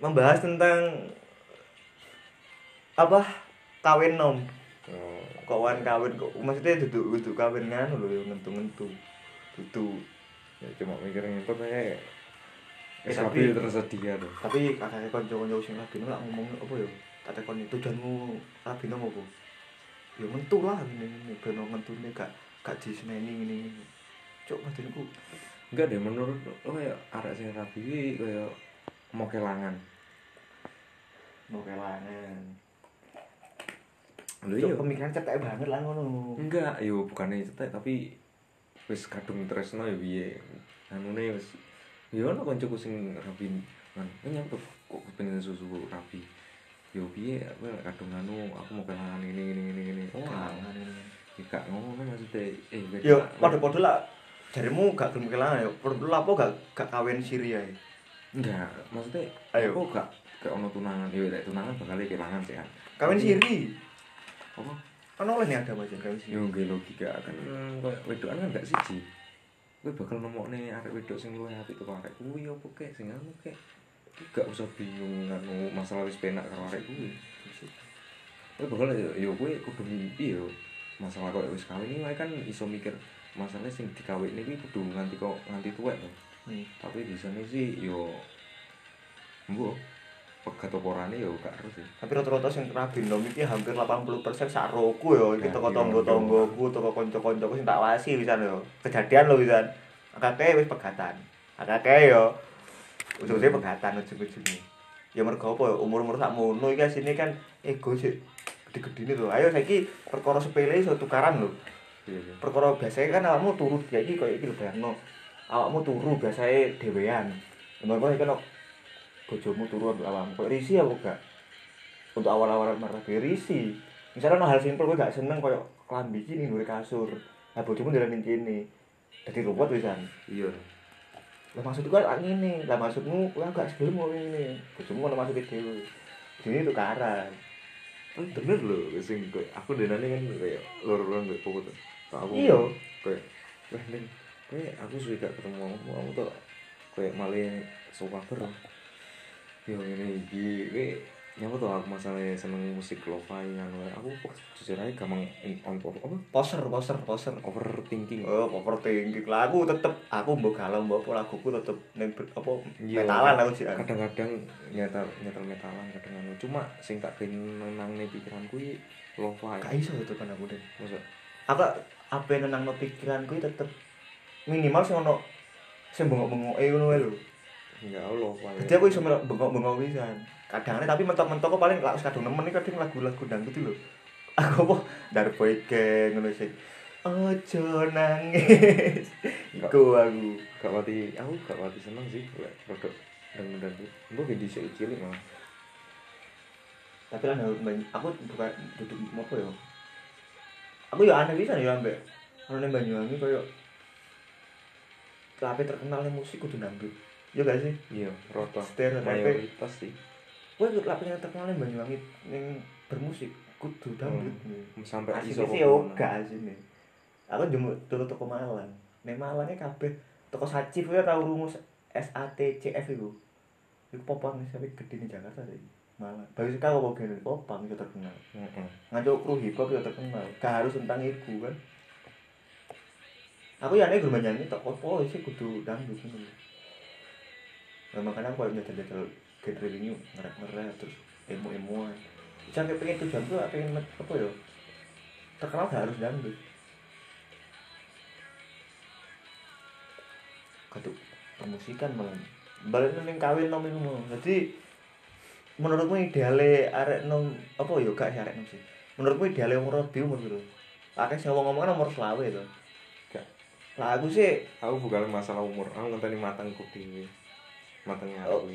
membahas tentang apa? Kawin nom. Oh, kawan kawin? Kok maksudnya duduk duduk kawin lho ya ngentu ngentu duduk. Ya cuma mikirin itu kayak Eh, tapi tersedia tuh. tapi kakaknya konco-konco sing lagi lah ngomong apa ya? Kata kon tujuanmu rabi nom apa? Ya mentu lah ini ini ben ngentune gak gak diseneni ngene ngene. Cok badanku Enggak deh menurut lo kayak arek sing rabi iki kayak mau kelangan. Lho iya. pemikiran cetek banget lah ngono Enggak, yo bukannya cetek tapi wis kadung tresno ya piye. Anune wis yo ono kancaku sing rabi kan. Nyapa kok pengen susu rabi. Yo piye aku kadung anu aku mau kelangan ini ini ini ini. Oh, kelangan ya gak ngono maksudnya eh yo padha-padha lah jarimu gak gelem kelangan yo perlu apa gak gak kawin siri ae enggak maksudnya Ayo. gak gak ono tunangan yo lek tunangan bakal kelangan sih kan. kawin Tapi- siri Apa? kan oleh nih agama aja kawin siri Yo nggih logika kan koyo wedokan kan gak siji. Kowe bakal nemokne arek wedok sing luwih apik karo arek kuwi opo kek sing anu kek. Gak usah bingung anu masalah wis penak karo arek kuwi. Kowe bakal yo yo kowe kudu mimpi yo. Masalah koyo wis kawin iki kan iso mikir masalah sing dikawin iki kudu nganti kok nganti tuwek to. Hmm. Tapi di sana sih yo mbok pegat oporane yo gak harus sih. tapi rata-rata sing rabi nom iki hampir 80% sak roku yo iki Ya, toko iya, tangga-tanggaku toko kanca-kancaku sing tak wasi pisan yo kejadian lho pisan akeh wis pegatan. Akeh yo ujung-ujungnya pegatan ujung-ujungnya. Ya mergo apa ya umur-umur sak mono iki asine kan ego sik gede-gede tuh ayo saiki perkara sepele iso tukaran lho. Iya iya. perkara biasanya kan awakmu turu ya iki koyo iki lho bayangno awakmu turu biasanya dhewean. Mergo iki kan bojomu turu ambek awakmu. Koyo risi apa gak untuk awal-awal marabi risi. Misalnya no hal simpel kowe gak seneng koyo klambi iki ning kasur. Nah bojomu ndelanin kene. Dadi ruwet wisan Iya. lah maksudku kan ngene. Lah maksudmu kowe gak sebelum mau ngene. Bojomu ono maksudnya dhewe. Jadi tukaran Oh, bener lho sing koyo aku denane kan kayak loro-loro mbek popo tuh. Aku Iya. kayak wah ning kowe aku suwe gak ketemu kamu kamu tuh kayak malah sok kabar. Yo ngene iki kowe nyapa tuh aku masalah seneng musik lo-fi ngono. Aku jujur aja gampang on apa poser poser poser overthinking. Oh, overthinking lah aku tetep aku mbok galau mbok apa laguku tetep ning ber- apa Iya. metalan aku sih. kadang-kadang nyetel nyetel metalan kadang anu cuma sing tak ben nenangne pikiranku iki lo-fi. Gak iso itu kan aku deh. Masa Aku apa yang nenangno pikiranku iki tetep minimal sing ono sing bengok-bengoke ngono wae lho. Enggak lo-fi. Jadi aku iso bengok-bengok pisan. Kadang tapi mentok-mentok kok paling lak kadung nemen iki kadang lagu-lagu dangdut lho. Aku apa dari boy gang ngono sih. Ojo nangis. Iku aku. gak pati aku gak pati seneng sih lek produk dan dan mbok ge dhisik cilik malah Tapi lah aku bukan duduk apa ya? Aku ya aneh bisa ya ambek ono ning Banyuwangi koyo Tapi terkenal musik kudu dangdut. Ya gak sih? iya rata mayoritas sih Kowe lapi yang terkenal ning Banyuwangi ning bermusik kudu dangdut. sampai Asli iso sih yoga asine. Aku jemu turu toko Malang. Ning Malangnya kabeh toko Sacif ya tau rumus SATCF iku. Iku popang sampe gede ning Jakarta sih. Malang. Bayu sekarang apa gini? Popang itu terkenal. heeh ngaco kru hip hop ya terkenal gak harus tentang ibu kan aku ya gerumah nyanyi tak apa sih kudu dangdut nah, makanya aku jajal jajal genre ini ngerap ngerap terus emo emoan sampai pengen tujuan tuh pengen apa ya? Terkenal gak harus dangdut kaduk permusikan malah balik neng kawin nom itu mau jadi menurutmu ideale arek nom apa ya? Gak sih arek nom sih. Menurutmu ideale umur lebih umur gitu akeh sing ngomong kan umur selawe itu Gak. lah aku sih aku bukan masalah umur aku ngenteni matangku dhewe matangnya Oh. aku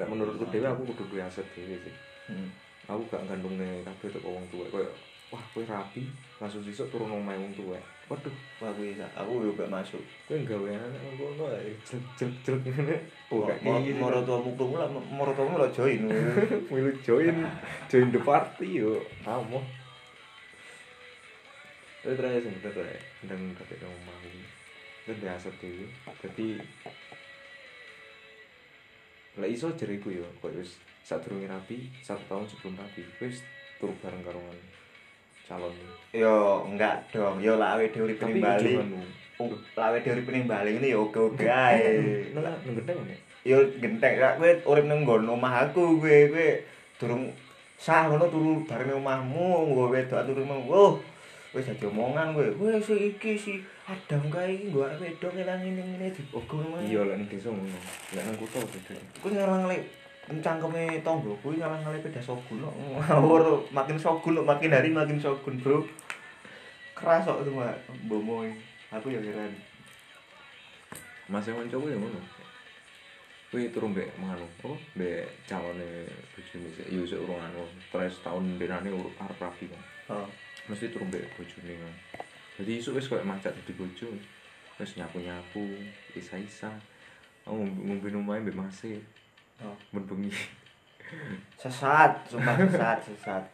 lek menurutku dhewe aku kudu duwe aset dhewe sih. Hmm. aku gak gandungne kabeh teko wong tuwek koyo wah kowe rapi. Langsung sesuk turun omahe wong tuwek waduh wah aku bisa aku juga masuk. Kowe gawe anak ngono ae. Jelek jelek jelek ngene oh gak iki mau tuamu krungu lah mau tuamu lah join. Milu join join the party yo. Kamu terakhir sih betul ya dan kamu mau dan biasa tuh jadi lek iso jeriku yo koyo wis sadurunge rapi satu tahun sebelum rapi wis turu bareng karo calon. Yo enggak dong, yo lah awake dhewe urip ning Bali. lah awake dhewe urip ning Bali ini yo oke-oke ae. nang nang ya Yo gentek ra kowe urip ning nggon omah aku kowe kowe durung sah ngono turu bareng omahmu nggo wedok turu oh wis dadi omongan kowe. Kowe si iki si Adam kae iki nggo awake wedok nang ngene-ngene dibogo ngono. iya lek ning desa ngono lek nang kutha beda Kowe ngalang lek cangkeme tonggo kuwi ngalang lek beda sogun kok. Ngawur makin sogun kok, makin hari makin sogun, Bro. Keras kok semua bomo iki. Aku ya heran. Mas yang mencoba ya ngono. Kuwi turu mbek manganu, apa? Mbek calone bojone yo sik urung anu, terus tahun benane urip arep rapi kan. Oh. Mesti turu mbek bojone kan. Jadi isuk wis koyo macet dadi bojo. Wis nyapu-nyapu, isa-isa. Oh, ngombe omahe mbek mase. Oh. Ben bengi. Sesat, sumpah sesat, sesat.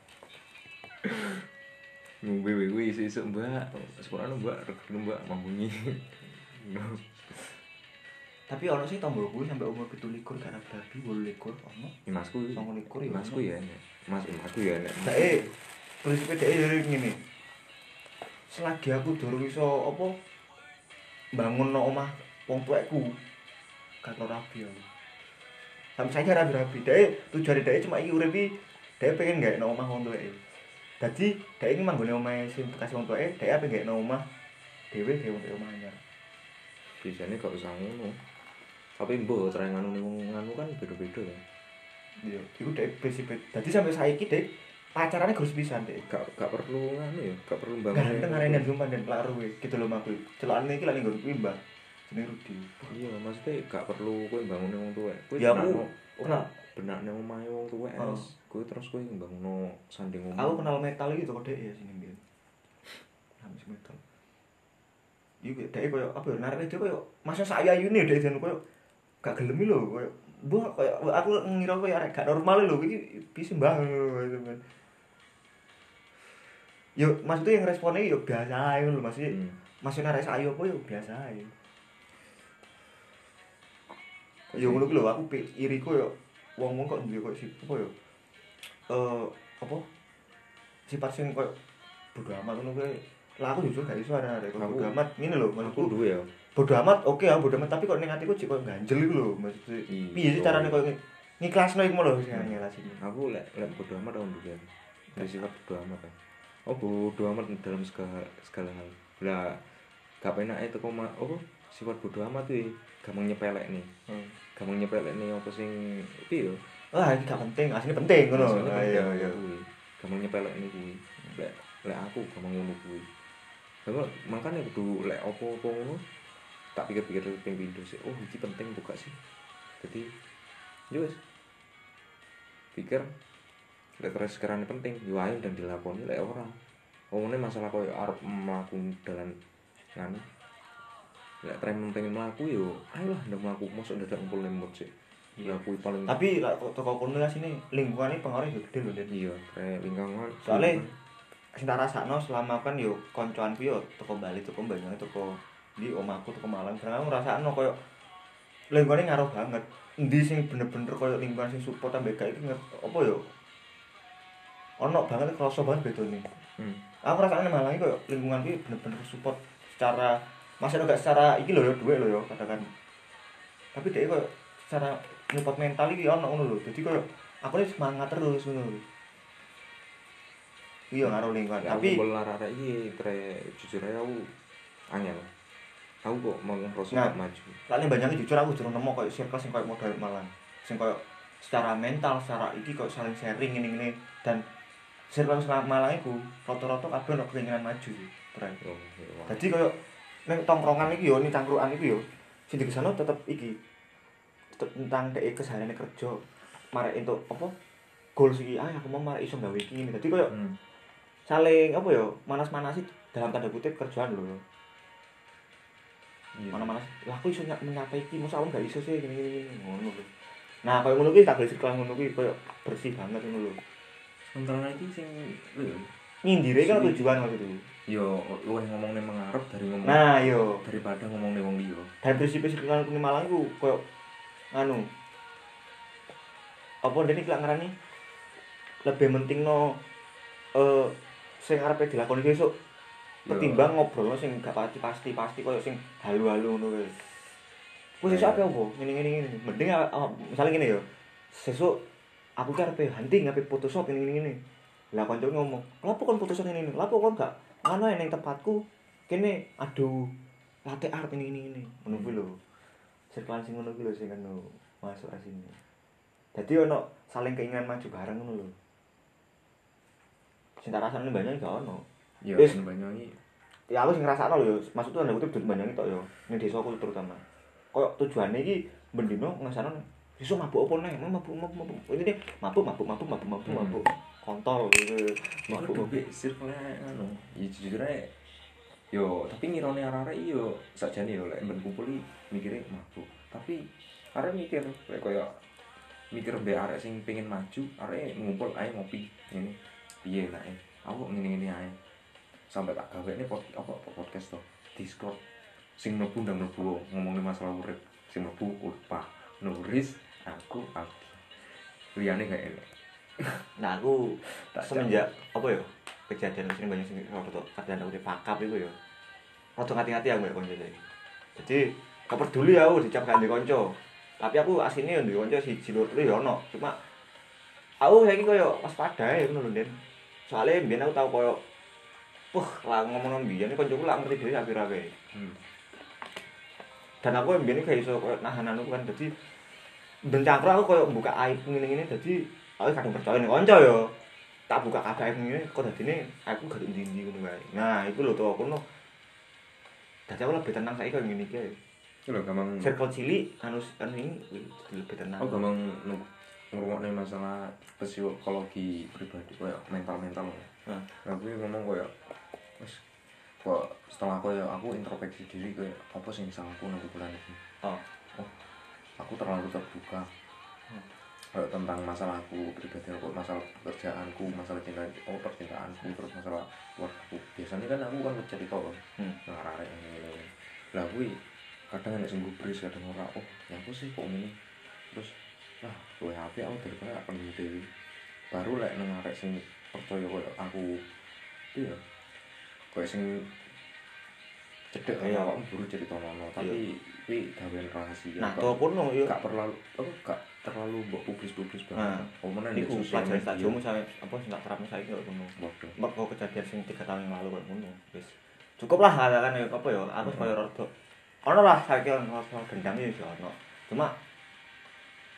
Ngombe kuwi isuk-isuk, Mbak. Sepurane Mbak, regane Mbak mambengi. Tapi ono sih tombol kuwi sampai umur 17 karena berabi 18 ono. Masku, 29 ya. masku ya masku ya enek. Prinsipnya dhek ya ngene. Selagi aku durung iso apa bangun no omah wong tuaku tau rabi aku. Sampai saya rabi-rabi. Dhek tujuane dhek cuma iki urip iki dhek pengen gak no omah wong tuake. Dadi dhek iki manggone omahe sing bekas wong tuake, dhek pengen gak no omah dhewe dhewe wong omah anyar. biasanya gak usah ngono tapi mbok try nganu nganu kan beda-beda kan Iya, iku dhek prinsip. Dadi sampai saiki dhek pacarane terus pisan dhek. gak gak perlu nganu ya gak perlu bangun Ganteng arene sumpah dan pelak ruwe. Gitu aku. Celokane iki lak ning nggon kuwi, Mbah. Jenenge Rudi. iya maksudnya gak perlu kowe bangun wong tuwek kowe Ya, aku- benakno- ora kenal. benakne omahe wong tuwek Oh. es kowe terus kowe bangun sanding omah Aku kenal metal toko dhek ya sini mbiyen. Habis metal. Iku dhek koyo apa ya narik wedok koyo masa sak ayune dhek jan koyo gak gelem iki lho koyo Mbah koyo aku ngira koyo gak normal iki piye mbah ngono. Yo maksudnya yang responnya yo biasa ae lho maksudnya Hmm. maksudnya arek sak ayu apa yo biasa ae. Ya ngono ku lho aku pi- iriku yo wong-wong kok duwe kok sip apa yo. Eh apa? Sifat sing koyo bodo amat ngono kuwi. Lah aku jujur gak iso arek kok Aku- bodo amat ngene lho aku maksudku. duwe ya Bodo amat oke ya bodo amat tapi kok ning atiku jek koyo ganjel iku lho maksudnya. Iya. Piye sih carane koyo ngi- ngiklasno iku lho sing ngelasine. aku lek lek bodo amat aku duwe dari sifat bodo amat kan oh bodo amat dalam segala segala hal lah gak penake teko ma oh sifat bodo amat kuwi gampang nyepelek nih Hmm. gampang nyepelek nih apa sing yo Wah, iki gak penting, asline penting ngono. Ah, penting Iya, iya. Gampang nyepelek ini kuwi. Lek lek aku gampang ngono kuwi. Lah makanya kudu lek opo-opo ngono tak pikir-pikir ping pindho sih. Oh, iki penting buka sih. Jadi yo wis. Pikir lek terus sekarang penting, yo dan dilakoni lek ora. Omongnya masalah koyo arep mlaku dalan nganu. Lek tren pengen mlaku yo ayolah ndak mlaku mosok dadak ngumpul lemot sih. Ya paling Tapi lek toko kono asine lingkungannya pengaruhnya gede lho, Den. iya kayak lingkungan Soalnya tak rasakno selama kan yo koncoanku yo teko Bali, teko Banyuwangi, teko di omahku teko Malang. Karena aku ngrasakno koyo lingkungannya ngaruh banget. Endi sing bener-bener koyo lingkungan sing support ambek gak iki apa yo? Ono banget kerasa banget bedone. hmm. Aku Malang iki koyo lingkungan iki bener-bener support secara maksudnya gak secara iki lho yo duwe lho yo katakan. Tapi dia koyo secara nyupport mental iki ono ngono lho. Dadi koyo aku ini semangat terus ngono lho. Iya ngaruh lingkungan. Ya, Tapi aku bola rara iki tre jujur aja aku angel. Aku kok mau ngerasa Nah. maju. Lalu banyak jujur aku jujur nemu kayak circle sing kayak modal malang. Sing kayak secara mental, secara iki kok saling sharing ini ini dan sing malang iku rata-rata kabeh ono keinginan maju sih. Oh. Dadi koyo ning tongkrongan iki yo, ning cangkruan iki yo, sing dikesano tetep iki. Tetep tentang dhek kesehariane kerja. Marek entuk apa? Goals iki, ah aku mau marek iso gawe iki ngene. Dadi koyo Hmm. saling apa yo, manas-manasi dalam tanda kutip kerjaan lho. Iya. Mana-mana lah aku iso mencapai iki, masa aku gak iso sih gini gini gini ngono lho. Nah, koyo ngono kuwi tak gelem circle ngono kuwi koyo bersih banget ngono lho. Sementara iki sing Nyindire kan tujuan waktu itu. yo luwih ngomongnya mengarep dari ngomong Nah, yo. daripada ngomongnya wong liya. dan prinsip circle kuning malang ku koyo anu apa ndene iki lak ngarani lebih penting no eh sing arepe dilakoni besok ketimbang ngobrol sing gak pasti pasti pasti koyo sing halu-halu ngono kuwi. Kuwi sesuk apa opo? Ngene ngene ngene. Mending misalnya ngene yo. Sesuk aku ki arepe hunting ape Photoshop ngene ngene ngene. Lah kanca ngomong, "Lapo kon Photoshop ngene ngene? Lapo kon gak ngono ae ning tempatku kene aduh latte art ini ini ini ngono kuwi lho. Sing ngono kuwi lho sing anu masuk asine. Dadi ono saling keinginan maju bareng ngono lho. Sing tak rasane banyak gak ono. Ya kan Banyuwangi. ya aku sing ngrasakno lho maksud tuh anda kutip Banyuwangi tok yo ning desaku terutama koyo tujuane iki bendino ngesana besok mabuk apa neh mabuk mabuk mabuk ini deh mabuk mabuk mabuk mabuk mabuk Hmm. mabuk kontol gitu Mabuk mabuk circle anu. Ya jujur ae yo tapi ngirone arek-arek iki yo sakjane yo lek men kumpul iki mikire mabuk. Tapi arek mikir lek koyo mikir mbek arek sing pengen maju, arek ngumpul ae ngopi ngene. Piye nak e? Aku ngene-ngene ae. Sampai tak gawe ini pod, apa apa podcast to Discord sing mlebu ndang mlebu ngomongin masalah urip sing mlebu upah nuris aku Aldi liyane gak enak nah aku Tak semenjak apa ya kejadian sing banyak sing foto kadang aku pakap iku ya. Rada ngati-ngati aku ya kanca saiki jadi gak peduli aku dicap gak ndek kanca tapi aku asine yo ndek kanca siji loro ya ono. Cuma aku saiki koyo waspada ya lho Den soalnya mbiyen aku tau koyo Wah, lah ngomong mbiyen kancaku lak ngerti dhewe apir-apir. hmm. Dan aku mbiyen gak iso koyo nahan anu kan dadi ben cangkruk aku koyo buka aib ngene-ngene dadi aku kadang percaya ning kanca yo. Tak buka kabeh aib ngene kok dadine aku gak ndi-ndi ngono wae. Nah, iku lho to aku no. Dadi aku lebih tenang saiki koyo ngene iki. Iki lho gampang Circle cilik anu anu ini lebih tenang. aku gampang ngrungokne masalah psikologi pribadi koyo mental-mental. Nah. Lah kuwi ngomong koyo wis kok setelah koyo aku introspeksi diri koyo apa sing salah aku nang bulan ini. Oh. Aku terlalu terbuka. Hmm. Tentang masalahku pribadi aku, masalah pekerjaanku, masalah cinta, oh percintaanku, terus masalah keluargaku. Biasanya kan aku kan cerita kan, Hmm. ngarare ini. Lah kuwi kadang nek sing gubris kadang ora oh ya apa sih kok ngene terus lah luwe apik aku daripada aku dewi baru lek nang arek sing percaya koyo aku iya koyo sing cedek Iya. kaya awakmu buru cerita nono tapi kuwi gawean rahasia Nah, Kok to kono yo. gak perlu apa gak terlalu mbok publis-publis Nah, banget oh mana di Iku pelajaran tak media jomu sampe apa sing tak terapno saiki koyo ngono. Mergo kejadian sing 3 tahun yang lalu koyo ngono. Wis. Cukup lah katakan ya apa ya, aku koyo rada ono lah saiki ono dendam ya iso ono. Cuma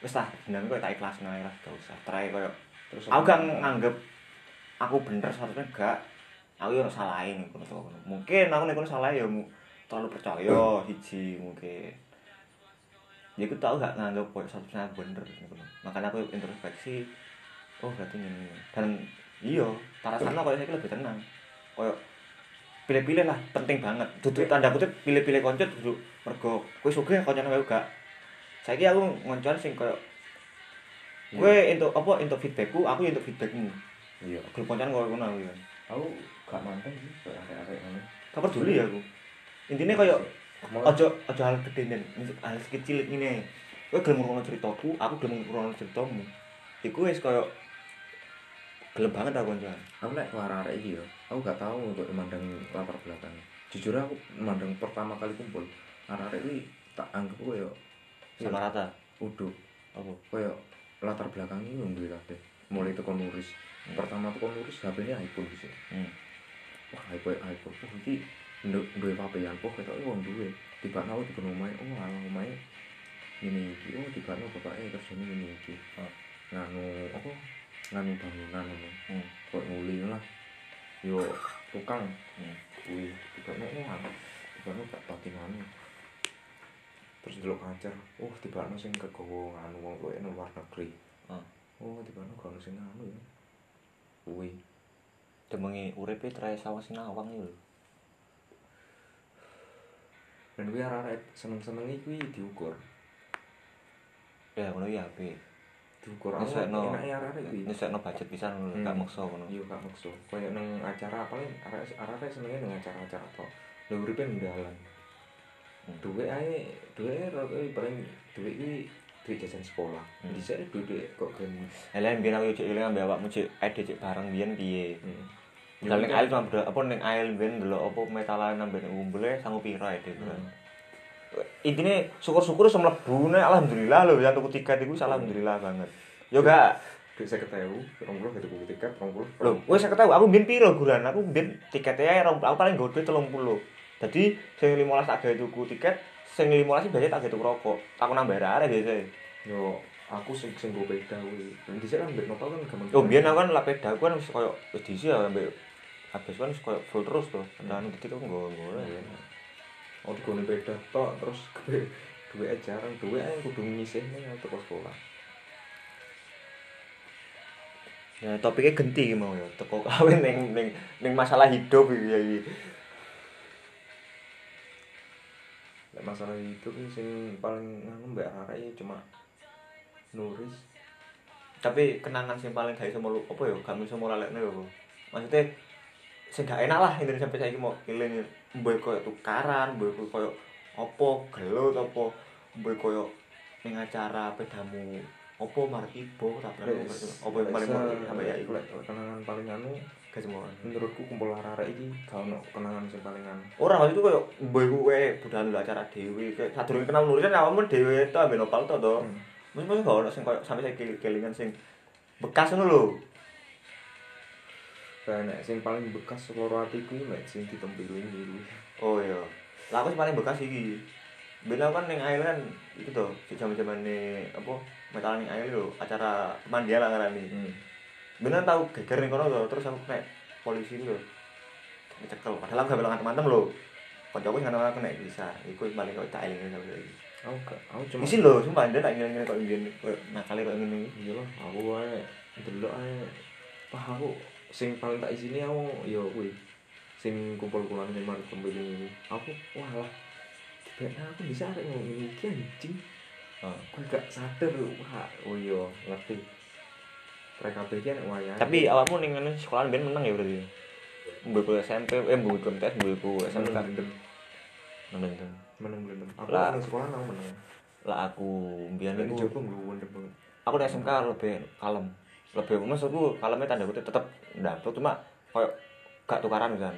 wis lah dendam koyo tak ikhlasno ae lah gak usah. Terakhir koyo terus aku kan nganggep aku bener seharusnya gak aku yo salahin ning kono kono. Mungkin aku kono salah ya terlalu percaya siji mungkin. Ya aku tau gak nganggep koyo 100% aku bener. Makanya aku introspeksi oh berarti ini dan iya tak rasanya koyo saiki lebih tenang. Koyo pilih-pilih lah penting banget. Duduk tanda kutip pilih-pilih konco duduk mergo kowe sugih koncone wae gak. Saiki aku ngoncon sing koyo kowe entuk apa entuk feedbackku, aku entuk feedbackmu. iya Grup koncan koyo ngono aku ya. Aku gak mantan sih kayak arek-arek ngono Gak peduli aku. Koyo Malah- aja aja hal gede nen, hal kecil ngene. Kowe gelem ngrungokno ceritaku, aku gelem ngrungokno ceritamu. Iku wis koyo gelem banget aku koncoan. aku keluar arek iki yo aku gak tahu untuk memandang latar belakang jujur aku memandang pertama kali kumpul arek-arek iki tak anggap koyo Sama rata. udah Apa? koyo latar belakang iki duwe kabeh mulai tekan nuris pertama tekan nuris HP-nya iPhone sih. Hmm. wah iPhone iPhone. Oh iki duwe papean oh ketoke wong duwe. Tiba aku di omahe. Oh alah omahe ini iki. Oh tiba bapake kerjane ngene iki. Oh. nganu apa? Nganu bangunan ngono Hmm. kok nguli lah. Yo tukang. Hmm. kuwi tiba no oh anu tiba pati nganu. Terus delok ngajar oh tiba no sing kegowo nganu wong kowe nang luar negeri. Ah. oh tiba ono sing nganu ya kuwi Demengi uripe trae sawah sinawang iki lho. dan kuwi arek seneng-seneng iki diukur Ya ngono ya apik. diukur Nyesekno. enake arek iki Nyesekno budget pisan ngono, Hmm. gak maksa ngono. iya gak maksa koyo nang acara paling arek arek senenge nang acara-acara tok lha uripe ndalan Hmm. duwe ae duwe rada paling duwe iki duit jajan sekolah Hmm. dhisik duit kok kan Lah biyen aku cek eling ambek awakmu cek ade cek bareng biyen piye. hmm. Misal ning ail cuma beda- apa ning ail biyen delok apa metalan ambek umbule sanggup pira itu. Hmm. Intine syukur-syukur iso mlebu nek alhamdulillah lho yang tuku tiket iku alhamdulillah banget. Yo gak duit 50.000 20 gitu tuku tiket 20 Lho, wis saya ketahui aku mbien piro guran, aku mbien tiketnya ae rong- aku paling nggo duit 30. Dadi sing 15 tak gawe tuku tiket, sing 15 iki biasanya tak tuku rokok. Aku nambah arek biasa. yo aku sing sing go beda kuwi dhisik kan mbek nopal kan gampang Yo mbien aku kan lak peda aku kan wis koyo wis diisi ya ambek habis kan wis koyo full terus to. Dan titik aku nggo nggo. Iya. Oh, digone beda tok terus duwe jarang, duwe ae kudu nyisihne teko sekolah. Ya topiknya genti iki mau ya, teko kawin ning ning ning masalah hidup iki ya masalah hidup ini sing paling nganu mbak arek iki cuma nuris. Tapi kenangan sing paling gak iso melu apa ya, gak iso molalekne lho. Maksudnya sing gak enak lah intine sampai saiki mau eling mbok koyo tukaran, mbok koyo apa gelut apa mbok koyo ning acara pedamu apa martibo tak apa yang paling sampai ya iku kenangan paling anu gak semua. menurutku kumpul arek iki gak ono kenangan sing paling anu. Ora waktu itu mbok iku kowe budal lho acara dhewe kayak sadurunge kenal nulisan awakmu dhewe to ambek nopal to to. Hmm. Mesti mesti gak ono sing koyo sampai saiki kelingan sing bekas lho. Kayak nek sing paling bekas loro atiku iki nek sing ditempiling iki. Oh iya. Lah aku sih paling bekas iki. Bila kan ning air kan itu tuh, di zaman-zamane apa metalan ning air lho, acara mandia lah ngarani. Hmm. Bener tau geger ning kono terus aku kena polisi lho. Dicekel, padahal aku gak bilang teman-teman lho. Kancaku sing ana kena bisa. Iku paling kok tak eling sampe saiki. Aku gak, aku cuma Isi lho, sumpah dia tak ngene-ngene kok koyo nakale kok ngene iki. iya aku ae delok ae pah aku sing paling tak isini aku ya kuwi sing kumpul-kumpulan sing mari ini aku walah tiba aku bisa arek ngomong iki anjing Oh. aku gak sadar wah oh iya ngerti Trek kabeh iki wayang Tapi awakmu ning ngene sekolahan ben menang ya berarti. Mbok SMP, eh mbok MTS, mbok SMK. menang. Menang. menang menang aku Lah. nang sekolah nang menang. Lah aku mbiyen dijogo ngluwun banget aku di SMK lebih kalem. Lebih maksudku kalemnya tanda kutip tetep ndapet cuma koyo gak tukaran kan.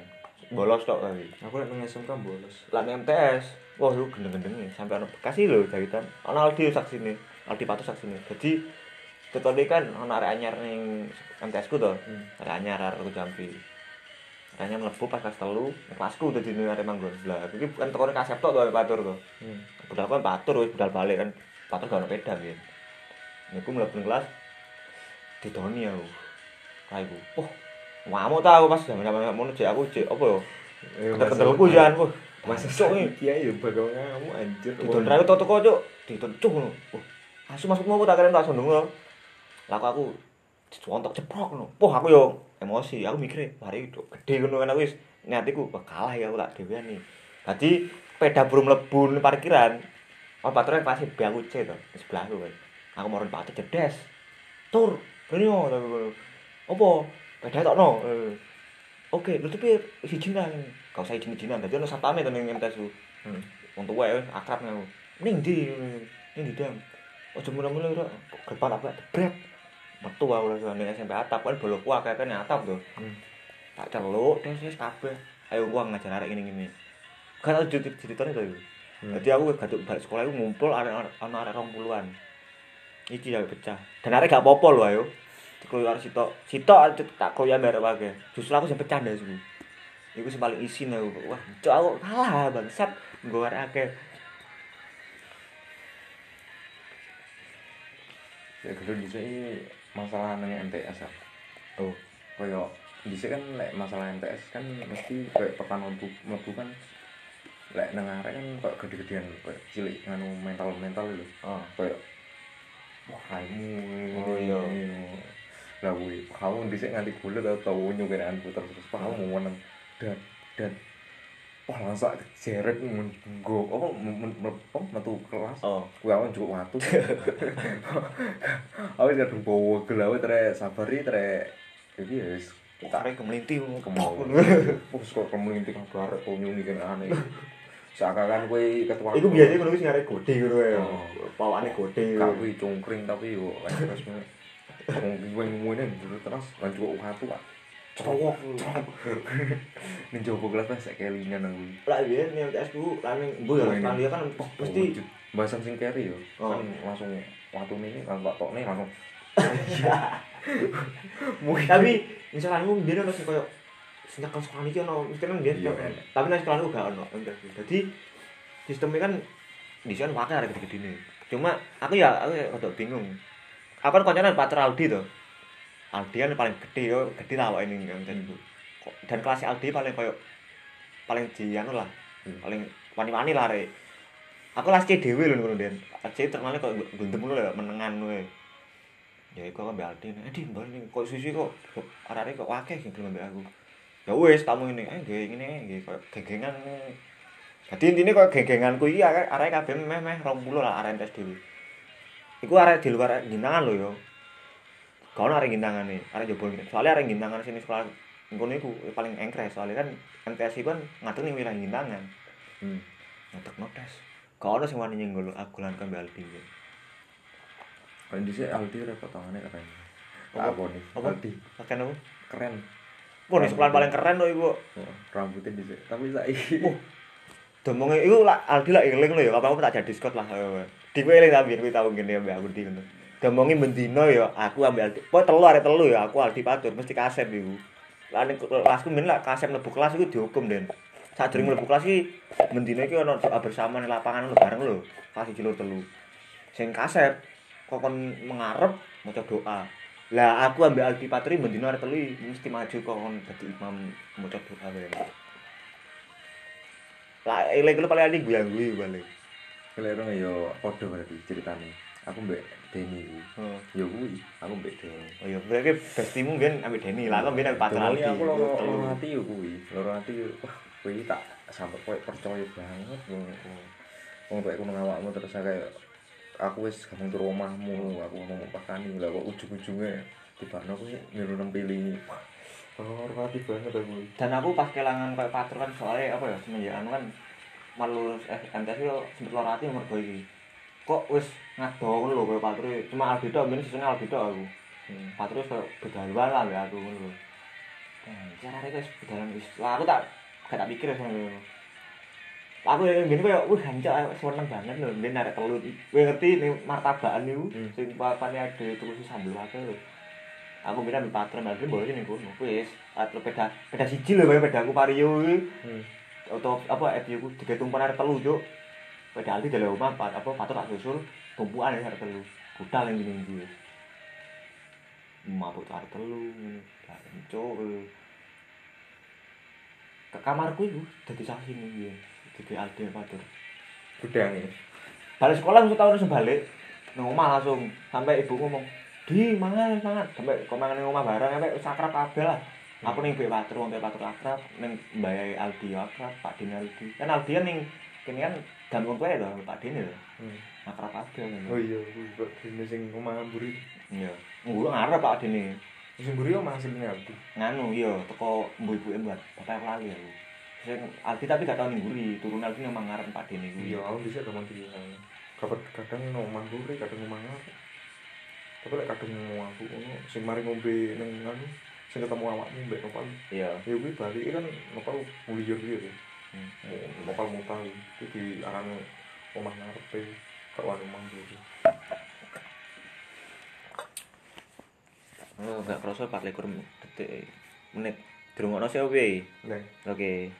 Bolos tok tapi aku nek nang SMK bolos. Lah ning MTS wah lu gendeng-gendeng sampai ono bekas lho jahitan. Ono Aldi saksi nih Aldi Patu saksi nih jadi Tetone kan ono arek anyar ning MTS ku to. Hmm. arek anyar arek aku jampi Areknya mlebu pas kelas telu, kelasku dadi ning arek manggon. Lah, iki kan tekone kasep tok to patur to. hmm. budal kan patur wis budal balik kan. Patur gak ono peda biyen niku mlebu kelas didoni aku. Kae ku oh ngamuk ta aku pas zaman-zaman ngono jek aku jek apa yo? Eh, kendel-kendelku jan. Wah masa cuk. Iki iya ya bakal ngamu anjir. Didon ra tok teko cuk. Didon cuk ngono. Oh asu masukmu aku tak kira tak sundung lho lah kok aku dicontok ceprok ngono. Poh aku yo emosi. Aku mikir itu gede ngono kan aku wis niatiku kalah ya aku tak dhewean nih. Dadi peda burung mlebu parkiran oh patrol kelas B aku C to di sebelahku kan. Aku mau patur jedes. Tur rene yo tak ngono. Opo peda tokno. Eh, oke lu tapi siji nang gak usah izin-izinan dadi ono satpame to ning MTS ku. Hmm. wong tuwa ya akrab aku. ning ndi? Ning ndi dam? Aja mula-mula ora gepan apa? Bret metu aku langsung ning SMP atap kan bolokku akeh kan atap to Hmm. tak celuk terus wis kabeh ayo gua ngajar arek ngene-ngene gak tau cerita ceritane to iku Hmm. Jadi aku gaduk balik sekolah itu ngumpul arek ana arek 20-an. Iki ya pecah. Dan arek gak apa-apa lho ayo. Dikeluar sitok. Sitok tak keluar merek wae. Justru aku sing pecah ndas iku. Iku sing paling isin aku. Wah, cok aku kalah bangsat. Nggo arek akeh. ya dulu di sini masalah nanya MTS ya Oh, di sini kan lek masalah MTS kan mesti kayak tekan mlebu mlebu kan lek nang arek kan kayak gede-gedean kayak cilik nganu mental mental lho oh. kayak wah kamu Oh, iya. lah kuwi kamu sini nganti bulet atau tau nyukiran puter terus kamu mau menang dan dan wah langsung jeret nggo apa metu kelas Oh. kuwi awon cukup watu aku wis kadung bawa gelawe tere sabari tere iki ya wis Arek kemelinti kemau terus kok kemelinting kabar kok nyuni kan aneh seakan-akan kowe ketua Iku biasanya ngono kuwi sing arek gede ngono ya. Oh. Pawane gede. Kak kuwi cungkring tapi yo wong kuwi ngene terus lan cukup watu Pak. Cowok. Ning jowo kelas pas kelingan aku. Lah biyen ning TS ku lah ning mbuh ya Oh, ini. Australia kan mesti bahasan sing carry yo. Oh. Kan langsung watu ini kan tak tokne langsung tapi misalnya biyen ono sing koyo senyakan sekolah iki ono mesti kan biyen. Iya, kan. Tapi nek sekolah gak ono. Dadi sistemnya kan di sana pakai arek gede ini. Cuma aku ya aku ya rada bingung. Aku kan koncone pacar Aldi to. Aldi kan paling gede yo, gede lah ini kan dan kok- dan kelas Aldi paling koyo paling di anu lah. Hmm. Paling wani-wani lah rek. Aku kelas C dhewe lho ngono Den. C terkenalnya kok gendem lho menengan kowe. Ya iku aku mbak Aldi. Eh di mbak ini kok susu kok arek kok akeh sing gelem mbak aku. Ya wis tamu ini, eh nggih ngene nggih koyo gegengan. Dadi intine koyo gegenganku iki arek kabeh meh-meh 20 lah arek tes dhewe. Iku arek di luar gintangan lho yo. Kau arek gintangane, arek jebol gintang. Soalnya arek gintangan sini sekolah ngono iku paling engkres soalnya kan MTS kan ngatur ning wilayah gintangan. Hmm. Ngetekno tes. Kau ono sing wani nyenggol aku lan kambe Aldi. Kan dhisik Aldi repot tangane keren. Apa? Nih? Aldi Pakai apa? keren. Wah, nih sekolah paling keren lho iku. Oh, rambutnya dhisik. Tapi saiki Oh. Domonge iku lah Aldi lah eling lho ya, apa-apa tak jadi Scott lah. Di kowe eling tapi kowe tau ngene ambek aku di ngono. Domonge bendino ya, aku ambek Aldi. Pokoke telu arek telu ya, aku Aldi patur mesti kasep. Lah ning kelasku men lah kasep mlebu kelas iku dihukum, Den. Sadurunge mlebu kelas iki bendino iki ono doa bersama ning lapangan lho bareng lho. Pas iki lho telu. Sing kasep kokon mengarep maca doa. Lah aku ambek Aldi Patri bendino arek telu mesti maju kokon dadi imam maca doa wae. Lah eling lu paling adi guyang-guyu balik. kelero yo padha berarti ceritane. Aku mbek Deni iku. Oh. Yo kuwi, aku mbek Deni. Oh iya, berarti bestimu kan ambil Denny lah, kan biar ambil pacar Deni Aldi. aku loro ati yo kuwi. Loro ati kuwi tak sampe koyo percaya banget wong wong koyo ngono awakmu terus kayak aku wis gampang turu omahmu, aku ngomong pakani lah kok ujung-ujungnya tibane kuwi niru nempeli. Wah, Loro ati banget aku. Dan aku pas kelangan kayak pacar kan soalnya apa ya semenjak anu kan malu eh MTS yo sempet loro ati nomor gue iki. Kok wis ngado ngono lho kayak pacar cuma Aldi tok ben sesune Aldi tok aku. Hmm. Pacar wis begaluan lah ya aku ngono lho. Eh, cara rek wis begaluan wis. Lah aku tak gak tak pikir ngono. Aku yang gini kayak, wih hancur, seneng banget lho, dia narik telur. Gue ngerti nih martabaan itu, Hmm. sing papane ada terus sambel akeh lho. Aku bilang ambil patron, ambil boleh nih kono. Wis, atau peda peda siji lho, kayak peda aku vario iki. Hmm. Atau apa FU ku tiga tumpuan arek telu, Cuk. Peda aldi dari pat apa patron tak susul, tumpuan arek telu. Budal yang gini-gini. Mabuk arek telu, Cuk. Ke kamarku itu dadi saksi nih, dadi aldi patron. Gudang ya. balik sekolah langsung tahu langsung balik nang omah langsung sampai ibu ngomong di mangan mangan sampai kok mangan nang omah bareng sampai wis akrab kabeh lah aku ning mbek patur wong patur akrab ning mbayae Aldi ya akrab Pak Dini Aldi kan Aldi kan kene kan gandung kowe to Pak Dini lho Hmm. akrab kabeh Oh iya, kok dene sing omah mburi. iya ngulu ngarep Pak Dini Sing mburi yo hasilnya aku. nganu iya teko mbu-ibuke buat bapak aku lali aku sing Aldi tapi gak tau mburi turun Aldi nang ngarep Pak Dini kuwi Iya, aku bisa di Kapan kadang no omah mburi, kadang omah aku. Tapi lek kadang omah aku ngono sing mari ngombe ning anu sing ketemu awakmu mbek nopal. iya Ya kuwi balik kan nopal muliyur gitu. Hmm. Nopal mutal itu di aran omah ngarepe kawan omah mburi. Oh, gak kerasa 24 detik menit. Durung ono sih? Nah, Oke.